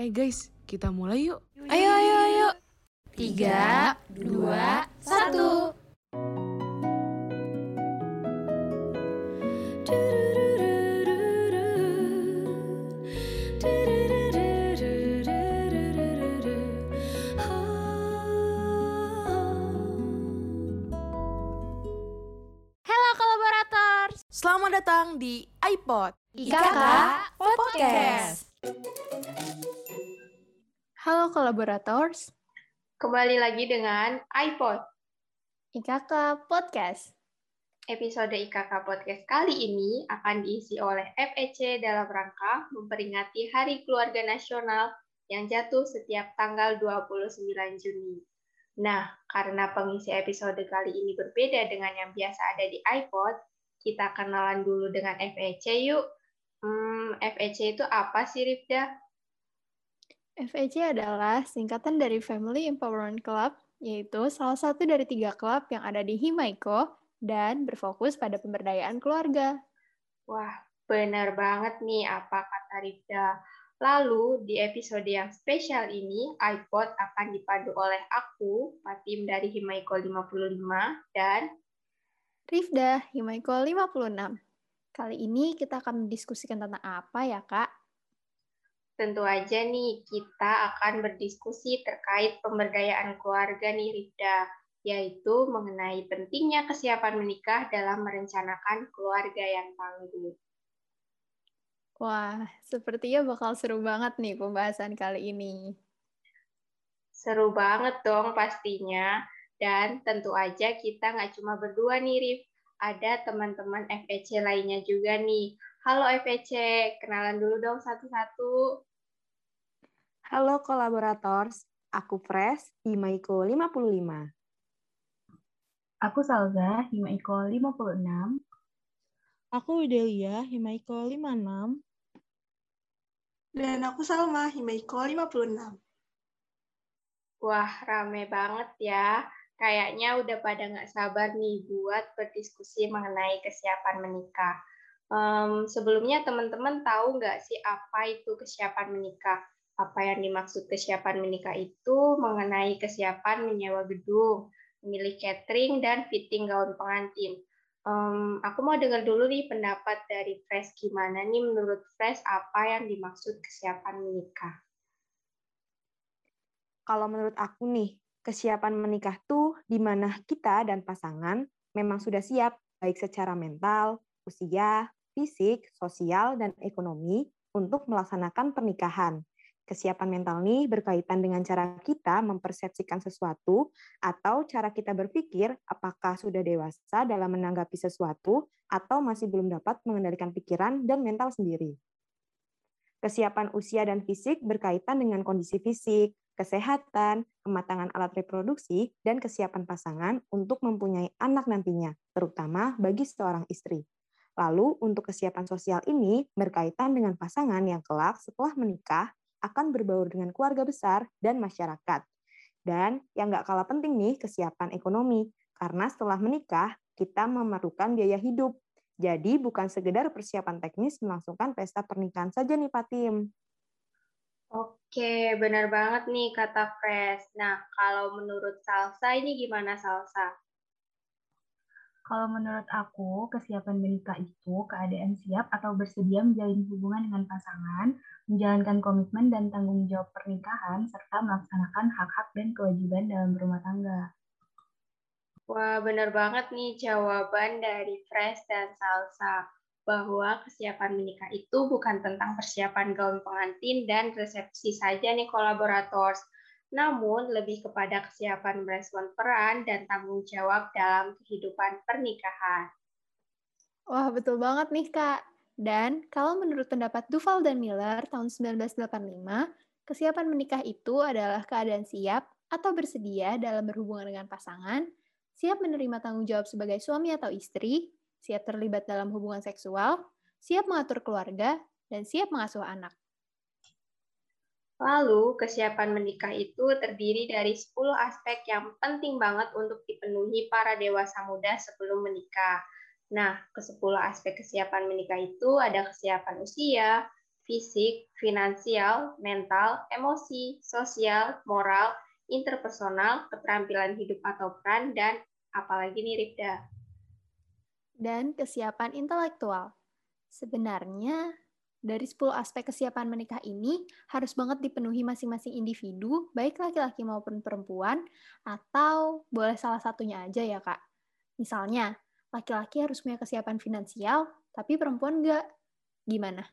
Eh guys, kita mulai yuk. Ayo, ayo, ayo. Tiga, dua, satu. Selamat datang di iPod. IKK Podcast. Halo kolaborators. Kembali lagi dengan iPod. IKK Podcast. Episode IKK Podcast kali ini akan diisi oleh FEC dalam rangka memperingati Hari Keluarga Nasional yang jatuh setiap tanggal 29 Juni. Nah, karena pengisi episode kali ini berbeda dengan yang biasa ada di iPod, kita kenalan dulu dengan FEC yuk. Hmm, FEC itu apa sih, Rifda? FEC adalah singkatan dari Family Empowerment Club, yaitu salah satu dari tiga klub yang ada di Himaiko dan berfokus pada pemberdayaan keluarga. Wah, benar banget nih apa kata Rifda. Lalu, di episode yang spesial ini, iPod akan dipandu oleh aku, Fatim dari Himaiko 55, dan Rifda, Himaiko 56. Kali ini kita akan mendiskusikan tentang apa ya, Kak? tentu aja nih kita akan berdiskusi terkait pemberdayaan keluarga nih Rifda, yaitu mengenai pentingnya kesiapan menikah dalam merencanakan keluarga yang tangguh. Wah, sepertinya bakal seru banget nih pembahasan kali ini. Seru banget dong pastinya. Dan tentu aja kita nggak cuma berdua nih, Rif. Ada teman-teman FEC lainnya juga nih. Halo FEC, kenalan dulu dong satu-satu. Halo kolaborators, aku Pres, Himaiko 55. Aku Salza, Himaiko 56. Aku Widelia, Himaiko 56. Dan aku Salma, Himaiko 56. Wah, rame banget ya. Kayaknya udah pada nggak sabar nih buat berdiskusi mengenai kesiapan menikah. Um, sebelumnya teman-teman tahu nggak sih apa itu kesiapan menikah? Apa yang dimaksud kesiapan menikah itu mengenai kesiapan menyewa gedung, memilih catering, dan fitting gaun pengantin. Um, aku mau dengar dulu nih pendapat dari Fresh gimana nih menurut Fresh apa yang dimaksud kesiapan menikah? Kalau menurut aku nih, kesiapan menikah tuh di mana kita dan pasangan memang sudah siap baik secara mental, usia, fisik, sosial, dan ekonomi untuk melaksanakan pernikahan. Kesiapan mental nih berkaitan dengan cara kita mempersepsikan sesuatu atau cara kita berpikir apakah sudah dewasa dalam menanggapi sesuatu atau masih belum dapat mengendalikan pikiran dan mental sendiri. Kesiapan usia dan fisik berkaitan dengan kondisi fisik, kesehatan, kematangan alat reproduksi, dan kesiapan pasangan untuk mempunyai anak nantinya, terutama bagi seorang istri. Lalu, untuk kesiapan sosial ini berkaitan dengan pasangan yang kelak setelah menikah akan berbaur dengan keluarga besar dan masyarakat. Dan yang nggak kalah penting nih, kesiapan ekonomi. Karena setelah menikah, kita memerlukan biaya hidup. Jadi bukan sekedar persiapan teknis melangsungkan pesta pernikahan saja nih, Patim. Oke, benar banget nih kata Fresh. Nah, kalau menurut Salsa ini gimana Salsa? Kalau menurut aku, kesiapan menikah itu keadaan siap atau bersedia menjalin hubungan dengan pasangan, menjalankan komitmen dan tanggung jawab pernikahan, serta melaksanakan hak-hak dan kewajiban dalam rumah tangga. Wah, benar banget nih jawaban dari Fresh dan Salsa bahwa kesiapan menikah itu bukan tentang persiapan gaun pengantin dan resepsi saja nih kolaborators, namun lebih kepada kesiapan merespon peran dan tanggung jawab dalam kehidupan pernikahan. Wah, betul banget nih, Kak. Dan kalau menurut pendapat Duval dan Miller tahun 1985, kesiapan menikah itu adalah keadaan siap atau bersedia dalam berhubungan dengan pasangan, siap menerima tanggung jawab sebagai suami atau istri, siap terlibat dalam hubungan seksual, siap mengatur keluarga, dan siap mengasuh anak. Lalu, kesiapan menikah itu terdiri dari 10 aspek yang penting banget untuk dipenuhi para dewasa muda sebelum menikah. Nah, ke 10 aspek kesiapan menikah itu ada kesiapan usia, fisik, finansial, mental, emosi, sosial, moral, interpersonal, keterampilan hidup atau peran, dan apalagi nih Rifda. Dan kesiapan intelektual. Sebenarnya, dari 10 aspek kesiapan menikah ini harus banget dipenuhi masing-masing individu, baik laki-laki maupun perempuan, atau boleh salah satunya aja ya, Kak. Misalnya, laki-laki harus punya kesiapan finansial, tapi perempuan enggak. Gimana?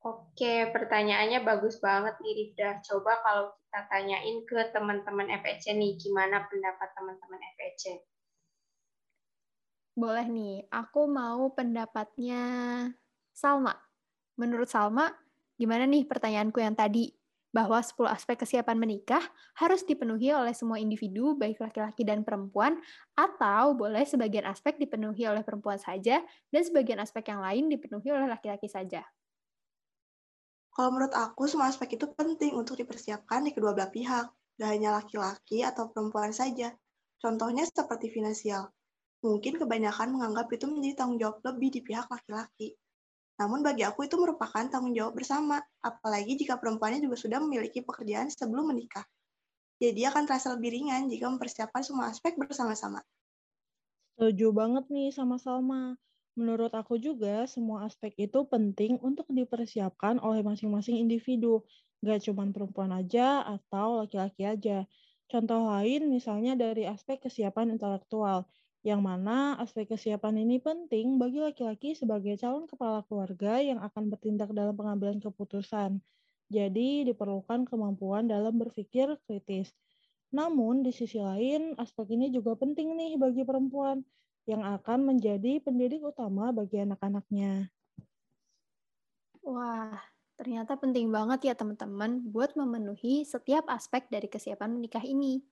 Oke, pertanyaannya bagus banget nih Rifda. Coba kalau kita tanyain ke teman-teman FEC nih, gimana pendapat teman-teman FEC? Boleh nih, aku mau pendapatnya Salma. Menurut Salma, gimana nih pertanyaanku yang tadi? Bahwa 10 aspek kesiapan menikah harus dipenuhi oleh semua individu, baik laki-laki dan perempuan, atau boleh sebagian aspek dipenuhi oleh perempuan saja, dan sebagian aspek yang lain dipenuhi oleh laki-laki saja. Kalau menurut aku, semua aspek itu penting untuk dipersiapkan di kedua belah pihak, gak hanya laki-laki atau perempuan saja. Contohnya seperti finansial. Mungkin kebanyakan menganggap itu menjadi tanggung jawab lebih di pihak laki-laki. Namun bagi aku itu merupakan tanggung jawab bersama, apalagi jika perempuannya juga sudah memiliki pekerjaan sebelum menikah. Jadi akan terasa lebih ringan jika mempersiapkan semua aspek bersama-sama. Setuju banget nih sama Salma. Menurut aku juga, semua aspek itu penting untuk dipersiapkan oleh masing-masing individu. Gak cuma perempuan aja atau laki-laki aja. Contoh lain misalnya dari aspek kesiapan intelektual, yang mana aspek kesiapan ini penting bagi laki-laki sebagai calon kepala keluarga yang akan bertindak dalam pengambilan keputusan. Jadi diperlukan kemampuan dalam berpikir kritis. Namun di sisi lain, aspek ini juga penting nih bagi perempuan yang akan menjadi pendidik utama bagi anak-anaknya. Wah, ternyata penting banget ya teman-teman buat memenuhi setiap aspek dari kesiapan menikah ini.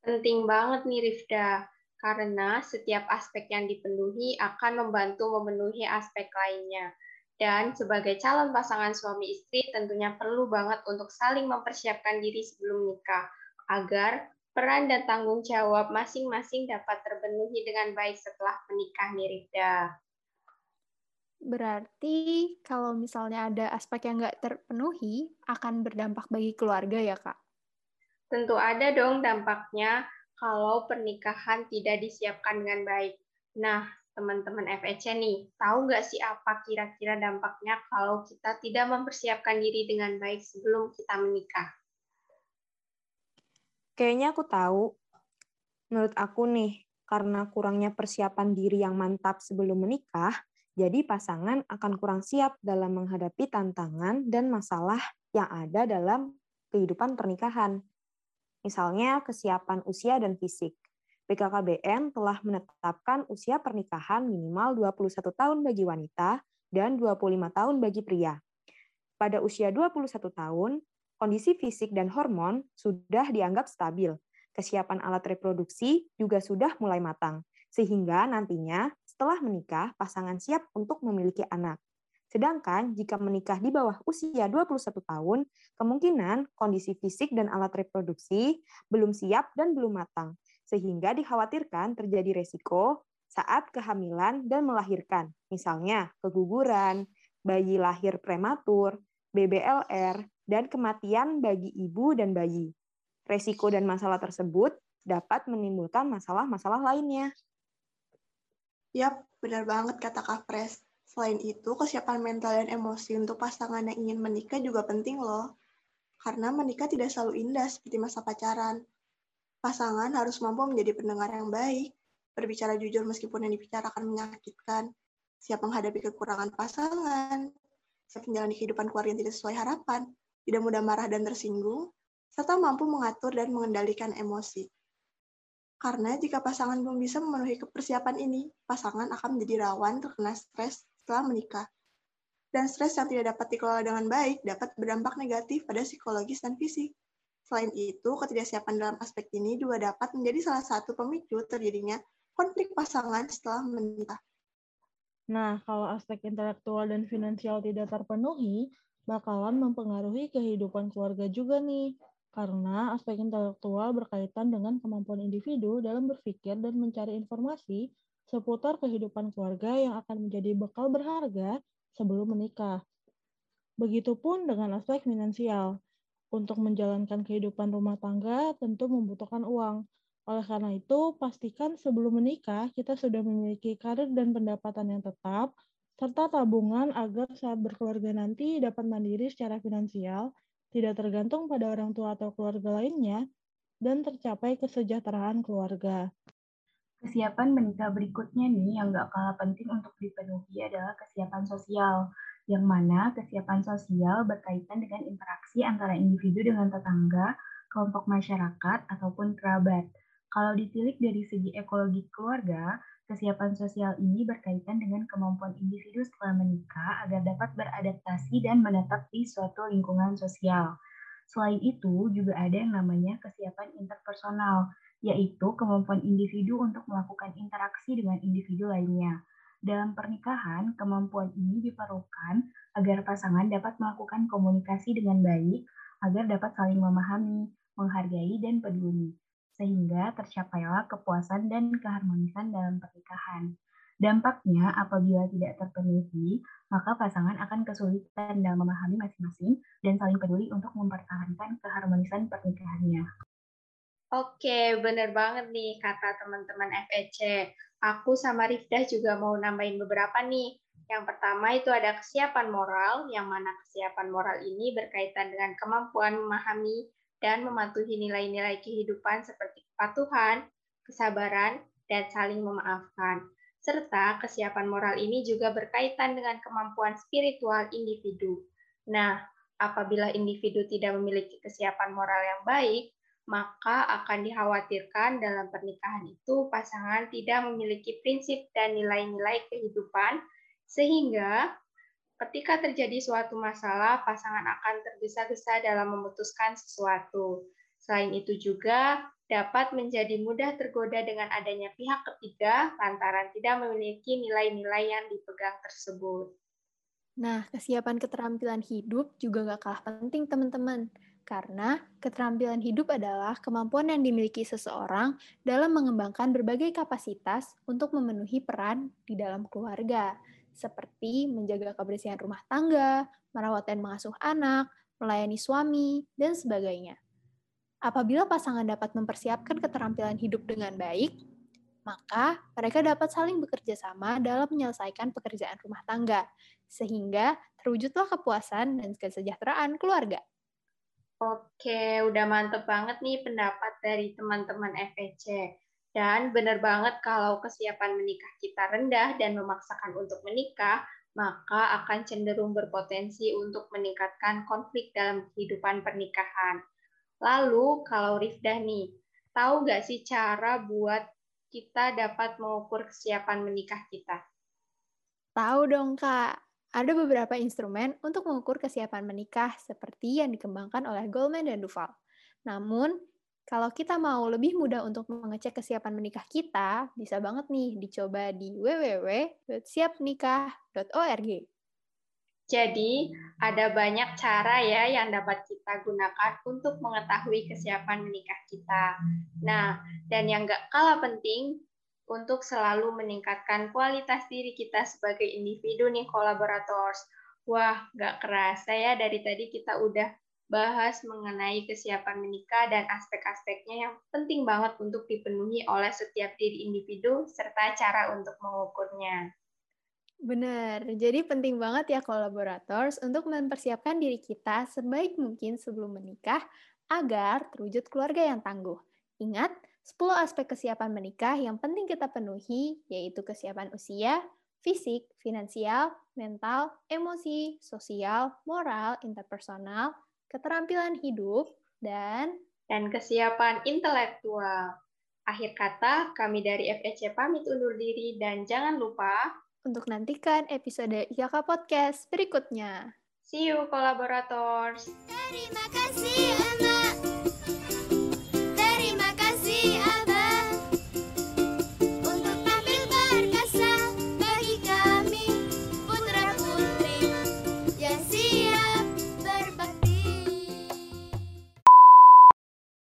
Penting banget nih Rifda, karena setiap aspek yang dipenuhi akan membantu memenuhi aspek lainnya. Dan sebagai calon pasangan suami istri tentunya perlu banget untuk saling mempersiapkan diri sebelum nikah, agar peran dan tanggung jawab masing-masing dapat terpenuhi dengan baik setelah menikah nih Rifda. Berarti kalau misalnya ada aspek yang nggak terpenuhi, akan berdampak bagi keluarga ya, Kak? Tentu ada dong dampaknya kalau pernikahan tidak disiapkan dengan baik. Nah, teman-teman FEC nih, tahu nggak sih apa kira-kira dampaknya kalau kita tidak mempersiapkan diri dengan baik sebelum kita menikah? Kayaknya aku tahu. Menurut aku nih, karena kurangnya persiapan diri yang mantap sebelum menikah, jadi pasangan akan kurang siap dalam menghadapi tantangan dan masalah yang ada dalam kehidupan pernikahan. Misalnya kesiapan usia dan fisik. BKKBN telah menetapkan usia pernikahan minimal 21 tahun bagi wanita dan 25 tahun bagi pria. Pada usia 21 tahun, kondisi fisik dan hormon sudah dianggap stabil. Kesiapan alat reproduksi juga sudah mulai matang, sehingga nantinya setelah menikah, pasangan siap untuk memiliki anak. Sedangkan jika menikah di bawah usia 21 tahun, kemungkinan kondisi fisik dan alat reproduksi belum siap dan belum matang, sehingga dikhawatirkan terjadi resiko saat kehamilan dan melahirkan, misalnya keguguran, bayi lahir prematur, BBLR, dan kematian bagi ibu dan bayi. Resiko dan masalah tersebut dapat menimbulkan masalah-masalah lainnya. Yap, benar banget kata Kak Pres. Selain itu, kesiapan mental dan emosi untuk pasangan yang ingin menikah juga penting loh. Karena menikah tidak selalu indah seperti masa pacaran. Pasangan harus mampu menjadi pendengar yang baik, berbicara jujur meskipun yang dibicarakan menyakitkan, siap menghadapi kekurangan pasangan, siap menjalani kehidupan keluarga yang tidak sesuai harapan, tidak mudah marah dan tersinggung, serta mampu mengatur dan mengendalikan emosi. Karena jika pasangan belum bisa memenuhi kepersiapan ini, pasangan akan menjadi rawan terkena stres setelah menikah. Dan stres yang tidak dapat dikelola dengan baik dapat berdampak negatif pada psikologis dan fisik. Selain itu, ketidaksiapan dalam aspek ini juga dapat menjadi salah satu pemicu terjadinya konflik pasangan setelah menikah. Nah, kalau aspek intelektual dan finansial tidak terpenuhi, bakalan mempengaruhi kehidupan keluarga juga nih. Karena aspek intelektual berkaitan dengan kemampuan individu dalam berpikir dan mencari informasi seputar kehidupan keluarga yang akan menjadi bekal berharga sebelum menikah. Begitupun dengan aspek finansial. Untuk menjalankan kehidupan rumah tangga tentu membutuhkan uang. Oleh karena itu, pastikan sebelum menikah kita sudah memiliki karir dan pendapatan yang tetap, serta tabungan agar saat berkeluarga nanti dapat mandiri secara finansial, tidak tergantung pada orang tua atau keluarga lainnya, dan tercapai kesejahteraan keluarga. Kesiapan menikah berikutnya nih yang gak kalah penting untuk dipenuhi adalah kesiapan sosial yang mana kesiapan sosial berkaitan dengan interaksi antara individu dengan tetangga, kelompok masyarakat, ataupun kerabat. Kalau ditilik dari segi ekologi keluarga, kesiapan sosial ini berkaitan dengan kemampuan individu setelah menikah agar dapat beradaptasi dan menetap di suatu lingkungan sosial. Selain itu, juga ada yang namanya kesiapan interpersonal, yaitu kemampuan individu untuk melakukan interaksi dengan individu lainnya. Dalam pernikahan, kemampuan ini diperlukan agar pasangan dapat melakukan komunikasi dengan baik, agar dapat saling memahami, menghargai, dan peduli, sehingga tercapailah kepuasan dan keharmonisan dalam pernikahan. Dampaknya, apabila tidak terpenuhi, maka pasangan akan kesulitan dalam memahami masing-masing dan saling peduli untuk mempertahankan keharmonisan pernikahannya. Oke, benar banget nih kata teman-teman FEC aku sama Rifdah juga mau nambahin beberapa nih. Yang pertama itu ada kesiapan moral, yang mana kesiapan moral ini berkaitan dengan kemampuan memahami dan mematuhi nilai-nilai kehidupan seperti kepatuhan, kesabaran, dan saling memaafkan. Serta kesiapan moral ini juga berkaitan dengan kemampuan spiritual individu. Nah, apabila individu tidak memiliki kesiapan moral yang baik, maka akan dikhawatirkan dalam pernikahan itu pasangan tidak memiliki prinsip dan nilai-nilai kehidupan sehingga ketika terjadi suatu masalah pasangan akan tergesa-gesa dalam memutuskan sesuatu. Selain itu juga dapat menjadi mudah tergoda dengan adanya pihak ketiga lantaran tidak memiliki nilai-nilai yang dipegang tersebut. Nah, kesiapan keterampilan hidup juga gak kalah penting, teman-teman. Karena keterampilan hidup adalah kemampuan yang dimiliki seseorang dalam mengembangkan berbagai kapasitas untuk memenuhi peran di dalam keluarga, seperti menjaga kebersihan rumah tangga, merawat dan mengasuh anak, melayani suami, dan sebagainya. Apabila pasangan dapat mempersiapkan keterampilan hidup dengan baik, maka mereka dapat saling bekerja sama dalam menyelesaikan pekerjaan rumah tangga, sehingga terwujudlah kepuasan dan kesejahteraan keluarga. Oke, udah mantep banget nih pendapat dari teman-teman FEC. Dan benar banget kalau kesiapan menikah kita rendah dan memaksakan untuk menikah, maka akan cenderung berpotensi untuk meningkatkan konflik dalam kehidupan pernikahan. Lalu, kalau Rifdah nih, tahu nggak sih cara buat kita dapat mengukur kesiapan menikah kita? Tahu dong, Kak. Ada beberapa instrumen untuk mengukur kesiapan menikah seperti yang dikembangkan oleh Goldman dan Duval. Namun, kalau kita mau lebih mudah untuk mengecek kesiapan menikah kita, bisa banget nih dicoba di www.siapnikah.org. Jadi, ada banyak cara ya yang dapat kita gunakan untuk mengetahui kesiapan menikah kita. Nah, dan yang gak kalah penting, untuk selalu meningkatkan kualitas diri kita sebagai individu nih kolaborators. Wah, nggak kerasa ya dari tadi kita udah bahas mengenai kesiapan menikah dan aspek-aspeknya yang penting banget untuk dipenuhi oleh setiap diri individu serta cara untuk mengukurnya. Benar, jadi penting banget ya kolaborators untuk mempersiapkan diri kita sebaik mungkin sebelum menikah agar terwujud keluarga yang tangguh. Ingat, 10 aspek kesiapan menikah yang penting kita penuhi, yaitu kesiapan usia, fisik, finansial, mental, emosi, sosial, moral, interpersonal, keterampilan hidup, dan dan kesiapan intelektual. Akhir kata, kami dari FEC pamit undur diri dan jangan lupa untuk nantikan episode IKK Podcast berikutnya. See you, kolaborators. Terima kasih,